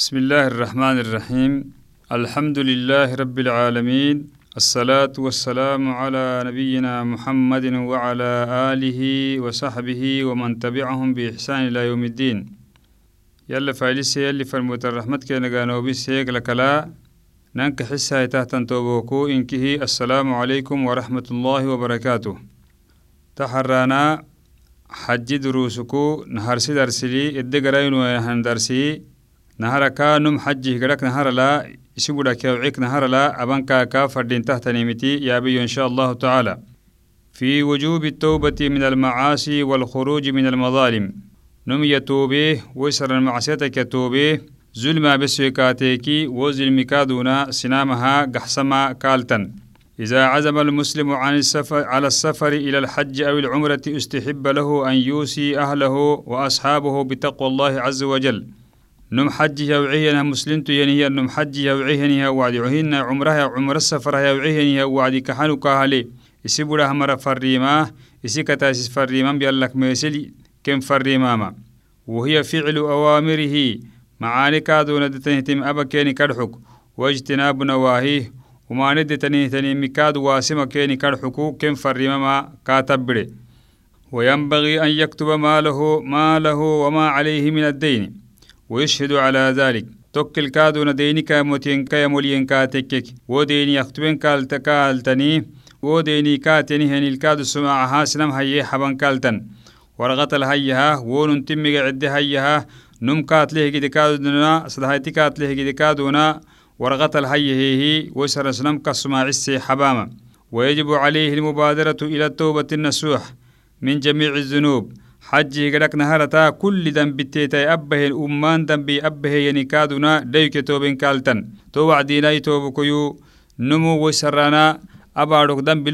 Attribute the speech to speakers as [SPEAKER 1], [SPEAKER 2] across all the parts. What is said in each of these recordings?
[SPEAKER 1] بسم الله الرحمن الرحيم الحمد لله رب العالمين الصلاة والسلام على نبينا محمد وعلى آله وصحبه ومن تبعهم بإحسان إلى يوم الدين يلا فايلس يلي فرموت الرحمة كي نغانو بس هيك لكلا ننك حسها تحت توبوكو إنكه السلام عليكم ورحمة الله وبركاته تحرانا حج دروسكو نهار سدرسلي إدقرين ويهن درسي نهار كانم حجه قدك نهار لا يسبودا كيوعيك نهار لا أبنكا كافر دين تحت نيمتي يا بي إن شاء الله تعالى. في وجوب التوبة من المعاصي والخروج من المظالم. نم يتوبه ويسر المعصيتك يتوبه. ظلما بسويكاتيكي وظلم كادونا سنامها قحسما كالتن. إذا عزم المسلم عن السفر على السفر إلى الحج أو العمرة استحب له أن يوصي أهله وأصحابه بتقوى الله عز وجل. نم حج يوعينا مسلمت ينهي نم حج يوعيهنها وعد عهنا عمرها عمر السفر يوعيهنها وعد كحنو كهلي يسيبولا همر فريما. يسيكتا يسيس فريما بيالك ميسلي. كم فريماما. وهي فعل أوامره. معاني كادون دتنهتم أبا كيني كرحك. واجتناب نواهيه. وما ندتني تني مكاد واسما كيني كرحكو كم فريماما. كاتبري. وينبغي أن يكتب ما له ما له وما عليه من الدين. ويشهد على ذلك. توكل كادون دينك متين كي مولين كاتكك. وديني يختبن كالتكالتني وديني كاتني هني الكاد سماعها سنم هي حبن كالتن. ورغت الهيها ونن تمي عد هيها نم كات له قد كادونا. صدهايتي كات له قد كادونا. ورغت الهي هي وسر سنم كسماع السي حباما. ويجب عليه المبادرة إلى التوبة النسوح من جميع الذنوب. حجي قدك نهارتا كل ذنب تيتاي أبه الأمان ذنب أبه ينكادنا ديك توبين كالتن. تو وعدينا توبكيو. نمو وسرانا أبارك ذنب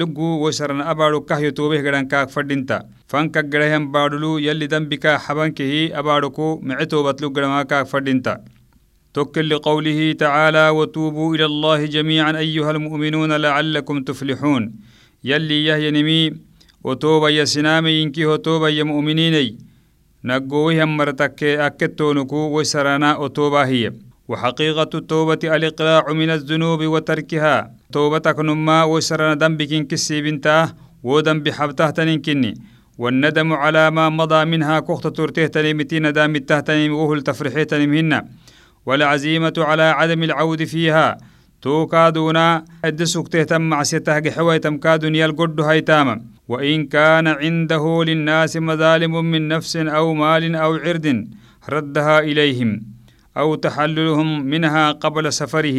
[SPEAKER 1] لغو وسرانا أبارك كهيو توبه قدن كاك فردينتا. فانك قدهم بارلو يلي ذنبك حبانكه أباركو معتوبت لغو كاك فردينتا. توكل لقوله تعالى وتوبوا إلى الله جميعا أيها المؤمنون لعلكم تفلحون. يلي يهي نمي وتوبا يا سنامي إنكي وتوبا يا مؤمنيني نقوي هم مرتك أكتونكو وسرانا وتوبا هي وحقيقة التوبة الإقلاع من الذنوب وتركها توبتك نما وسرانا ذنبك كسي بنتا وذنب حبته تنكني والندم على ما مضى منها كخت ترته تنمتي ندام التهتنم وهل تفرحي تنمهن والعزيمة على عدم العود فيها تو كادونا ادسك تهتم معسيته حوي تم كادون يلقد هيتاما. وإن كان عنده للناس مظالم من نفس أو مال أو عرض ردها إليهم أو تحللهم منها قبل سفره.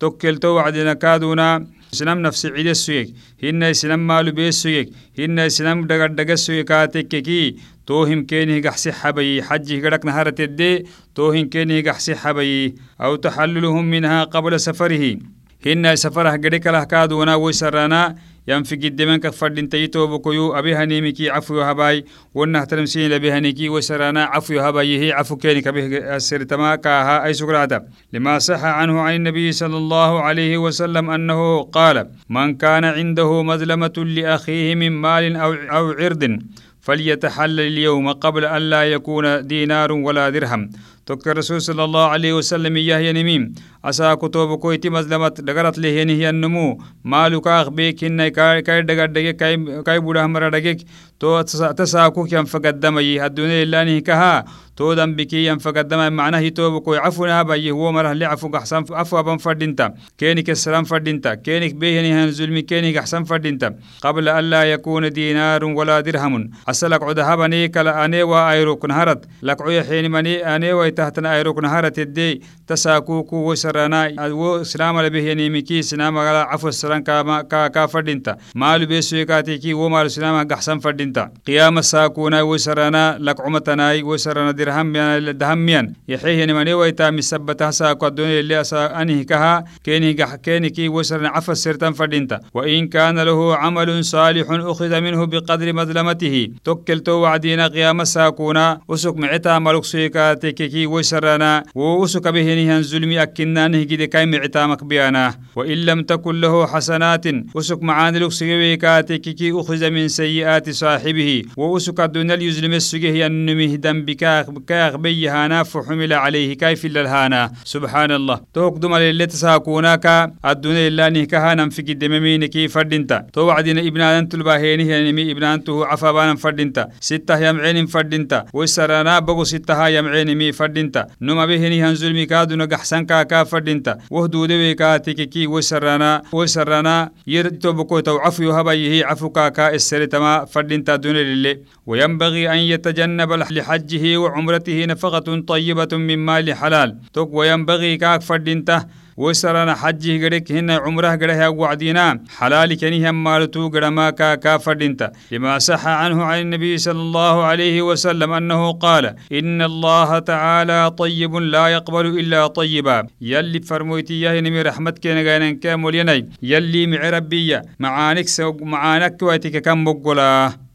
[SPEAKER 1] توكل توعدنا كادونا. سنم نفس عيد السويك. هن سنم مالو بيسويك. هن سنم دقر دقر سويكاتك كي. توهم كينه قحسي حبي حجه قدك نهارة الدي توهم كينه قحسي حبي أو تحللهم منها قبل سفره هن سفره قدك لهكادونا ويسرانا ينفق الدمن كفردين تيتو بكيو أبي هنيمكي عفو هباي ونه تلمسين لبي هنيكي وسرانا عفو هباي هي عفو كيني كبه السرتما كاها أي سكراتا لما صح عنه عن النبي صلى الله عليه وسلم أنه قال من كان عنده مظلمة لأخيه من مال أو, أو عرض فليتحلل اليوم قبل أن لا يكون دينار ولا درهم. توك الرسول صلى الله عليه وسلم ياه نميم. أسا كتب كويتي مظلمت دغرت له هي النمو. مالك أخبيك إن كاي دغر دغ كاي بودا همرا دغ تو تساكو كم فقدم يه الدنيا إلا نهكها تو دم بكي يم فقدم معناه تو كوي عفونا بي هو مره اللي عفو أحسن عفو أبن فردينتا. كينك السلام فردينتا. كينك بيهني هن ظلم كينك أحسن فردينتا. قبل أن لا يكون دينار ولا درهم. أسلك عد هبني كلا أني وأيروك نهرت لك عي حين مني أني ويتهتنا أيروك نهرت الدي تساكوكو وسرنا و سلام لبه يعني مكي سلام عفو السلام كا كا فردينتا. مال بيسويكاتي كي ومال سلام أحسن فردينتا. قيام الساكونا وسرنا لك عمتنا وسرنا درهم دهميان يحيه نمني ويتا مسبتها ساكو الدنيا اللي أسا أنه كها. كيني كيني كي وسرنا عفو السرتان فردينتا. وإن كان له عمل صالح أخذ منه بقدر مظلمته. توكل تو وعدينا قيام الساكونا وسك معتا ملك سويكاتي كي كي ويسرنا ووسك به ظلمي أكنانه كده كاي معتامك بيانا وإن لم تكن له حسنات وسك معاني لك سيويكاتك كي أخذ من سيئات صاحبه ووسك دون اليزلم السجه ينمه دم بكاخ بكاخ بيهانا فحمل عليه كيف الهانا. سبحان الله توك دم اللي تساكوناك الدنيا إلا نهكها في قدمين كي فردنتا تو وعدنا ابن أنت الباهينه يعني ابن أنته عفابانا فردنتا ستة يمعين فردنتا وسرنا بغو ستة يمعين مي فردنتا نما بهني هنزل ميكادو نجحسن كاكا فردنتا وهدو دوي كاتيكي كي وسرنا وسرنا يردو بكو تو عفو هبيه عفو كاكا السرتما فردنتا دون للي وينبغي أن يتجنب لحجه وعمرته نفقة طيبة من مال حلال. توك وينبغي كاك فردنتا وسرنا حجه قدك هنا عمره قده وعدينا. حلال كنيه مالتو قدما كا كافردنت لما صح عنه عن النبي صلى الله عليه وسلم أنه قال إن الله تعالى طيب لا يقبل إلا طيبا. يلي فرمويتي يا نمي رحمتك نغانا كامل يلي مع ربي معانك معانك واتك كم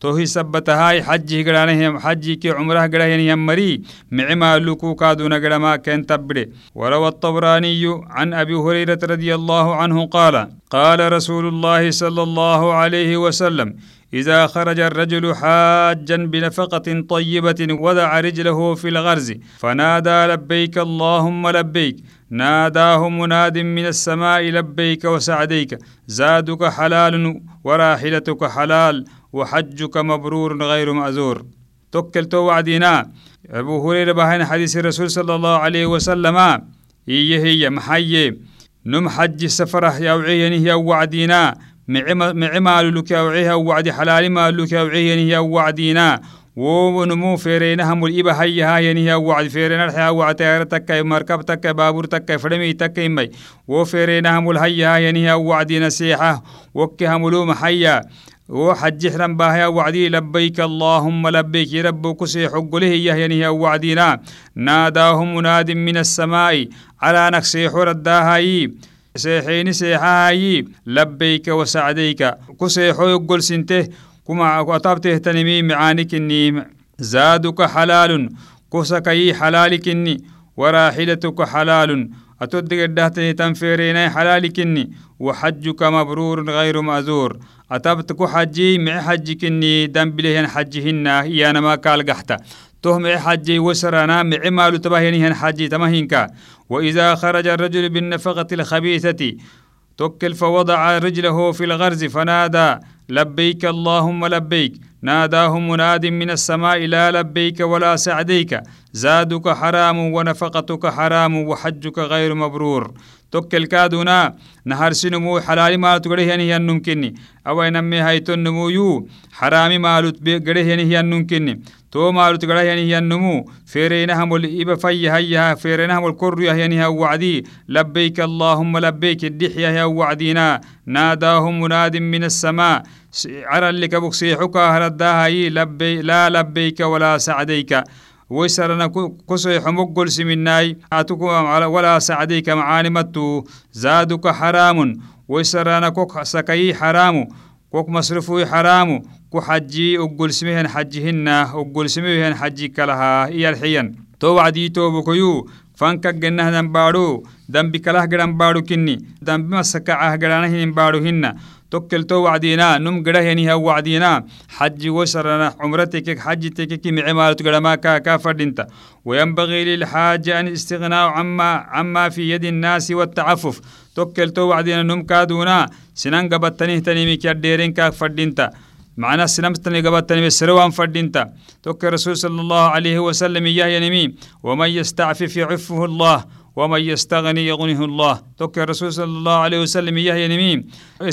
[SPEAKER 1] توهي سبت هاي حجي قرانه حجي كي عمره قرانه مري معما لكو كادونا قرما كان تبري وروى الطبراني عن أبي هريرة رضي الله عنه قال قال رسول الله صلى الله عليه وسلم إذا خرج الرجل حاجا بنفقة طيبة وضع رجله في الغرز فنادى لبيك اللهم لبيك ناداه مناد من السماء لبيك وسعديك زادك حلال وراحلتك حلال وحجك مبرور غير مأزور. توكلتو وعدينا. أبو هريرة بهين حديث الرسول صلى الله عليه وسلم. هي هي محيي نم حج سفره يوعيني يا وعدينا. معمال لك يوعيها وعدي حلال مال لك يوعيني يا وعدينا. ونمو فيرينا هم الإبا هاي هاي ينهي وعد. فيرينا الحياة وعد تيار تكا مركب تكا بابور تكا فرمي تكا مي. وفيرينا هم الهي هاي ينهي وعد نسيحة وكي هم لوم حيا وحج حرم باهيا وعدي لبيك اللهم لبيك رب كسي حق له يهينه وعدينا. ناداهم مناد من السماء على نكسي حرداهاي سيحيني سيحاهاي لبيك وسعديك. كسي حق سنته كما أطابته تنمي معانك النيم. زادك حلال كسكي حلالك الني. وراحلتك حلال أتدق الدهتني تنفيرين حلالك الني وحجك مبرور غير مأزور. أتبتك حجي مع حجك إني دم بلهن حجهن هي أنا ما قال قحتا تهم حجي وسرنا مع مال تبهنهن حجي تمهنك وإذا خرج الرجل بالنفقة الخبيثة توكل فوضع رجله في الغرز فنادى لبيك اللهم لبيك. ناداه مناد من السماء لا لبيك ولا سعديك. زادك حرام ونفقتك حرام وحجك غير مبرور. توكل كادونا نهار سنمو حلال مالت قده يعني النمكني أو نمي هايتو النمو يو حرامي مالت قده يعني النمكني تو مالت قده يعني النمو فيرينا هم الإبا في هيها فيرينا هم الكر يعني وعدي. لبيك اللهم لبيك الدحية وعدينا. ناداهم مناد من السماء عرى اللي كبك سيحك هرداها لبي لا لبيك ولا سعديك ويسرنا كسي حمق قل سمناي أتكم ولا سعديك معانمتو زادك حرام ويسرنا كوك سكي حرام كوك مصرفو حرام كو حجي أقول سمهن حجهن أقول سمهن حجي كلها إيا الحين تو وعدي تو بكيو فانك جنه دنبارو دنبي كله جرام بارو كني دنبي مسكعه جرانه دنبارو هن نم قره يعني هو وعدينا حج وسرنا عمرتك حج تكك معمارة قرما كافر انت وينبغي للحاج أن استغناء عما عما في يد الناس والتعفف توكلتو وعدينا نم كادونا سنان قبطنه تنمي كديرين كافر انت معنا سلمتني قبطني بسروان فردينتا توك الرسول صلى الله عليه وسلم إياه ينمي ومن يستعفف يعفه الله ومن يستغني يغنيه الله. توك الرسول صلى الله عليه وسلم إياه ينمي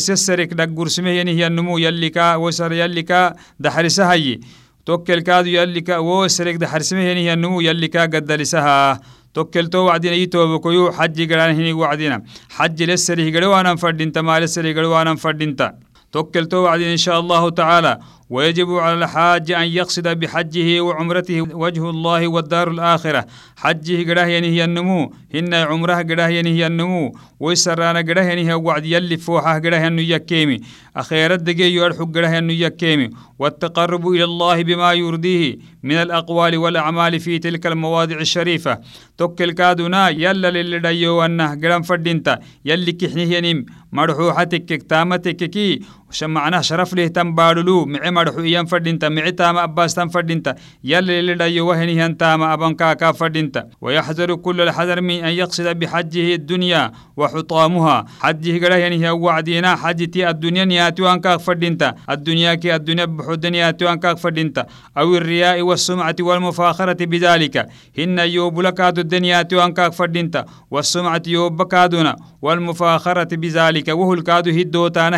[SPEAKER 1] سسرك دقور سمه ينهي النمو يلكا وسر يلكا دحرسها هي توك الكادو يلكا وسرك دحرسمه ينهي النمو يلكا قد لسها. توكلتو وعدنا يتو بكيو حج قران هني وعدنا حج لسري قروانا فردينتا ما لسري قروانا فردينتا. توكلتو وعدين إن شاء الله تعالى. ويجب على الحاج أن يقصد بحجه وعمرته وجه الله والدار الآخرة. حجه قراه ينهي النمو هن عمره قراه ينهي النمو ويسرانا قراه ينهي وعد يلي فوحه قراه أنه يكيمي أخيرا دقي يرحق قراه أنه يكيمي والتقرب إلى الله بما يرضيه من الأقوال والأعمال في تلك المواضع الشريفة. توكل كادونا يلا للي أنه قرام فردينتا يلي كحنيه ينم مرحوحتك تامتك كي معناه شرف له تم بارلو؟ معي مرحو إيان فردينتا معي تام أباس تم فردينتا. يلي دايو وهني هن تام أبان كاكا فردينتا. ويحذر كل الحذر من أن يقصد بحجه الدنيا وحطامها. حجه قراه يعني وعدينا. حجتي الدنيا نياتي أنكا فردينتا. الدنيا كي الدنيا بحدن ياتي أنكا فردينتا. أو الرياء والسمعة والمفاخرة بذلك. هن يوب لكاد الدنيا تو أنكاك فردينتا. والسمعة يوب بكادونا والمفاخرة بذلك. وهو الكادو هدو تانا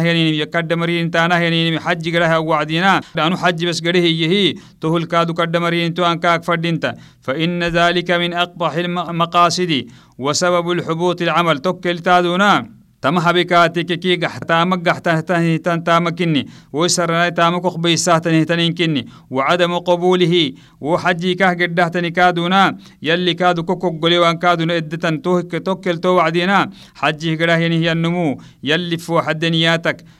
[SPEAKER 1] مرين تانا هنين حج قرها وعدنا لأنه حج بس قره يهي تو الكادو كاد مرين تو أنكاك فردينتا فإن ذلك من أقبح المقاصد وسبب الحبوط العمل توكل تادونا tama habikatikeki gaxtaama gaxtahtan taamakini woisarana taamako qbaysahtanihtaninkinni wacadamu qabuulihi wo xajii kah gedhahtani kaaduna yalli kaadu kokoggolewan kaaduna eddetan tokkel to wacdina xajih gedhahyanihyannumu yalli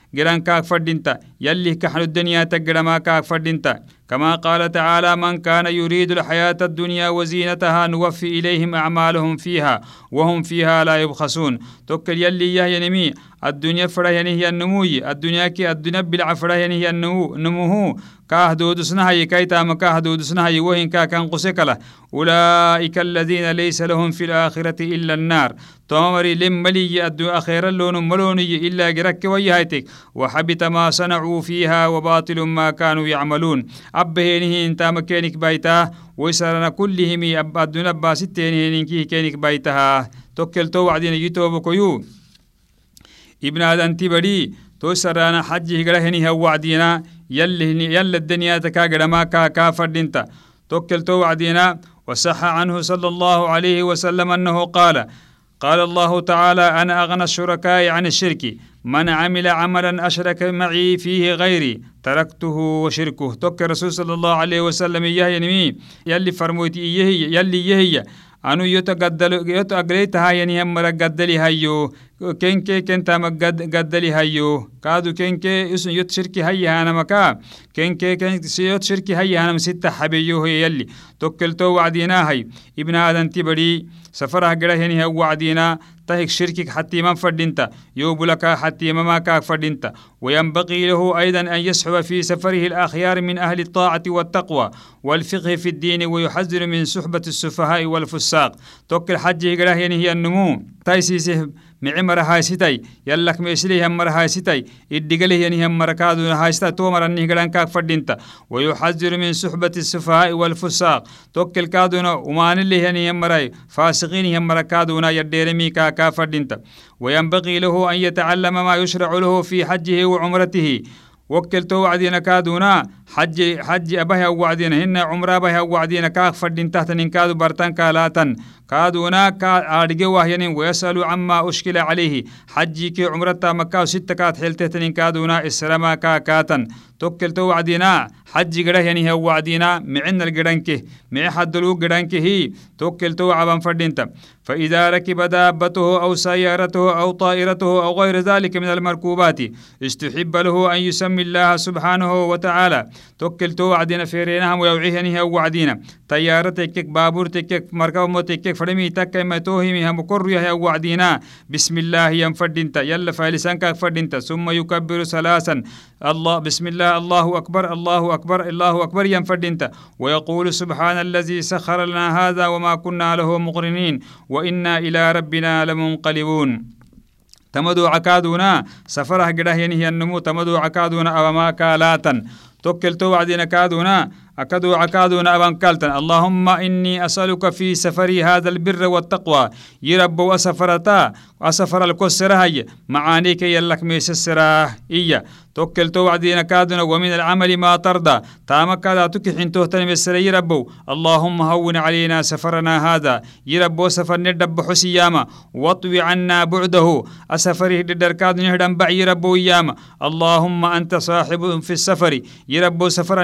[SPEAKER 1] fooxaddeniyatak geran kaak fadhinta yallih kaxnuddeniyatak gedhamaa kaak fadhinta كما قال تعالى من كان يريد الحياة الدنيا وزينتها نوفي إليهم أعمالهم فيها وهم فيها لا يبخسون. توكل يلي يهي نمي الدنيا فرا يعني هي النموي. الدنيا كي الدنيا بالع فرا يعني هي النمو نموه. كاه دود سنها كاي تام كاه دود سنها وين كا كان قسكلا. أولئك الذين ليس لهم في الآخرة إلا النار. تومري لم ملي أدو أخيرا لون ملوني إلا جرك ويهايتك وحبط ما صنعوا فيها وباطل ما كانوا يعملون. أبهينه انت مكينك بيتا. ويسرنا كلهم أب الدنيا باستين كينك بيتها توكل تو وعدين يتوب كيو. تو سرانا حج هجره هو وعدينا يلي يلا الدنيا تكا ما كا كافر دينتا. توكل تو وعدينا وصح عنه صلى الله عليه وسلم أنه قال قال الله تعالى أنا أغنى الشركاء عن الشرك من عمل عملا أشرك معي فيه غيري تركته وشركه. توك الرسول صلى الله عليه وسلم إياه ينمي يلي فرموتي إياه يلي يهي أنو يوتا قدل يوتا أقريتها يعني هم قدلي هايو كينكي كنتا قدلي هايو كادو كينكي اسم يوت شركي هاي هانا مكا كينكي كين يوت شركي هاي هانا ستة حبيو هي يلي. توكلتو وعدينا هاي. ابن آدم تبري. سفرها قرا هني هو وعدينا. تهك شركك حتى ما فردينتا. يوبلك حتى ما كاك فردينتا. وينبغي له أيضا أن يسحب في سفره الأخيار من أهل الطاعة والتقوى والفقه في الدين ويحذر من صحبة السفهاء والفساق. توكل حجه قرا هني هي النمو. تايسيسه micimara haysitay yallak meesilih hammara haysitay iddigalih yani hammara kaaduna haysita tomarannih gadankaak fadhinta wayuxadiru min suxbati كادونا ومانله يعني همراي فاسقين همرا كادونا يديرمي كاكا فردينتا وينبغي له أن يتعلم ما يشرع له في حجه وعمرته وكلتو وعدينا حج حج أبها وعدينا. هن عمره أبها وعدينا. كاك فردين تحت كادو برتان كالاتن كادونا كا أرجع وهينين ويسألوا عما أشكل عليه. حجي كي عمرتا مكة ستة كات حلتة كادونا إسلام كا كاتن توكل تو وعدينا. حج قره يعني هو وعدينا. معنا القرنكه. مع حدلو قرنكه. هي توكل تو عبان فردينتا فإذا ركب دابته أو سيارته أو طائرته أو غير ذلك من المركوبات استحب له أن يسمي الله سبحانه وتعالى. توكل تو وعدينا فيرينها ويوعيه يعني هو وعدينا طيارتك بابورتك مركب موتك فدمي تك ما هم كر يا وعدينا بسم الله ينفدنت يلا فالسانك فدنت ثم يكبر ثلاثا. الله بسم الله الله أكبر الله أكبر الله أكبر ينفدنت ويقول سبحان الذي سخر لنا هذا وما كنا له مقرنين وإنا إلى ربنا لمنقلبون. تمدو عكادونا سفره قده ينهي النمو تمدو عكادونا أوما كالاتا تو وعدنا كادونا أكدو عكادون أبان كالتن. اللهم إني أسألك في سفري هذا البر والتقوى. يرب وسفرتا وسفر الكسرة هي معانيك يلك ميس السراه إيا توكل تو وعدينا كادنا ومن العمل ما ترضى. تامك كذا تكحين تهتن بسر يربو اللهم هون علينا سفرنا هذا. يربو سفر ندب حسياما. واطوي عنا بعده. أسفره ددر كاد نهدم بعي ربو ياما اللهم أنت صاحب في السفر. يربو سفر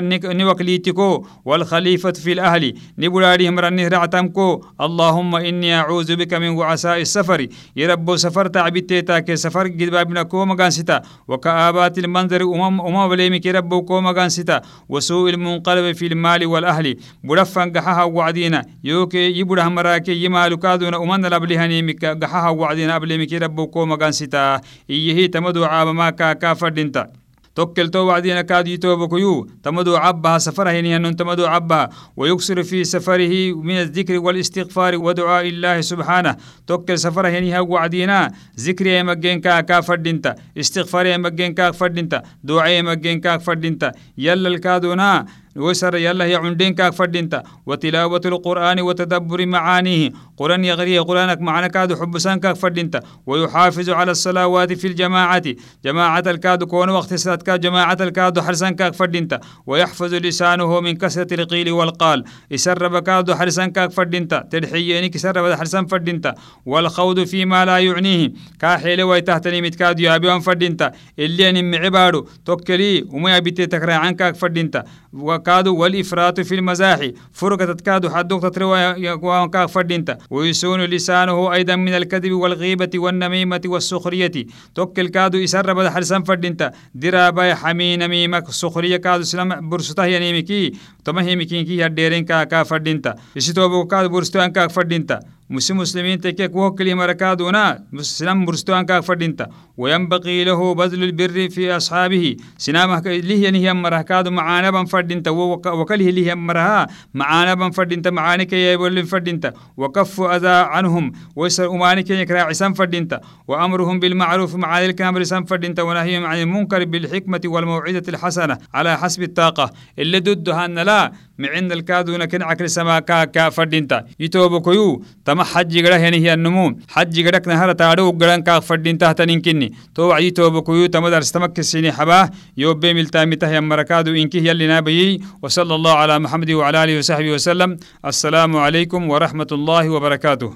[SPEAKER 1] نوكليتكو والخليفة في الأهل. نبرارهم رنه رعتمكو اللهم إني أعوذ بك من وعساء السفر. يربو سفر تعبتتا كسفر قد بابنا كو مغان ستا. وكآبات المن منظر أمم أمم بليمي كربو كوما كان ستا. وسوء المنقلب في المال والأهل. بدفن قحها وعدينا. يوكي يبره مراكي يمالو كادونا أمم لبلهني مك قحها وعدينا بليمي كربو كوما كان ستا. إيه تمدو عاب ما كا كافر دينتا توكلتو وعدينا كاد يتوبكيو تمدو عبها سفره هنيهن تمدو عبها ويكسر في سفره من الذكر والاستغفار ودعاء الله سبحانه. توكل سفره هنيها وعدينا ذكر يمجين كا كافردينتا استغفار يمجين كا فردينتا. دعاء يمجين كا فردينتا. يلا الكادونا. وسر يلا هي عندين كاك فردينتا. وتلاوة القرآن وتدبر معانيه. قرآن يغري قرآنك معنا كاد حبسان كاك فردينتا. ويحافظ على الصلوات في الجماعة. جماعة الكاد كون وقت سات كاد جماعة الكاد حرسان كاك فردينتا. ويحفظ لسانه من كسرة القيل والقال. يسرب كاد حرسان كاك فردينتا. تدحييني كسرب حرسان فردينتا. والخوض فيما لا يعنيه. كاحيل ويتهتني متكاد يابيون فردينتا. اللي نم عبادو توكلي. وما يبتي تكرا عنك فردينتا. كادو والإفراط في المزاح. فرقة كادو حدوك تتروى وانكا فردينتا ويسون لسانه أيضا من الكذب والغيبة والنميمة والسخرية. توكل كادو يسر بدا حرسان فردينتا درابا حمين ميمك سخرية كادو سلام برسطة ينيمكي. تمهيمكي كي هديرين كا كا فردينتا يسيتو كادو برسطو انكا مسلم مسلمين تكيك وهو كلمة ركادونا مسلم برستوان كاك فردينتا وينبغي له بذل البر في أصحابه. سنامه ليه نهي مرهكادو معانا بن فردينتا. وكله ليه مرها معانا بن فردينتا معانك يبول فردينتا. وكف أذى عنهم. ويسر أمانك يكرا عسان فردينتا. وأمرهم بالمعروف مع ذلك أمر سان فردينتا. ونهيهم عن المنكر بالحكمة والموعظة الحسنة على حسب الطاقة. اللي ضدها أن لا معند الكادونا كن عكر سما كا كا تما حج غدا هني هي النمو حج غدك نهار تارو غدان كا فردينتا تنينكني تو عي توبكيو تما درس تمك سيني حباه يوبي ملتا مته يا مركادو انكي يلي نابي وصلى الله على محمد وعلى اله وصحبه وسلم السلام عليكم ورحمه الله وبركاته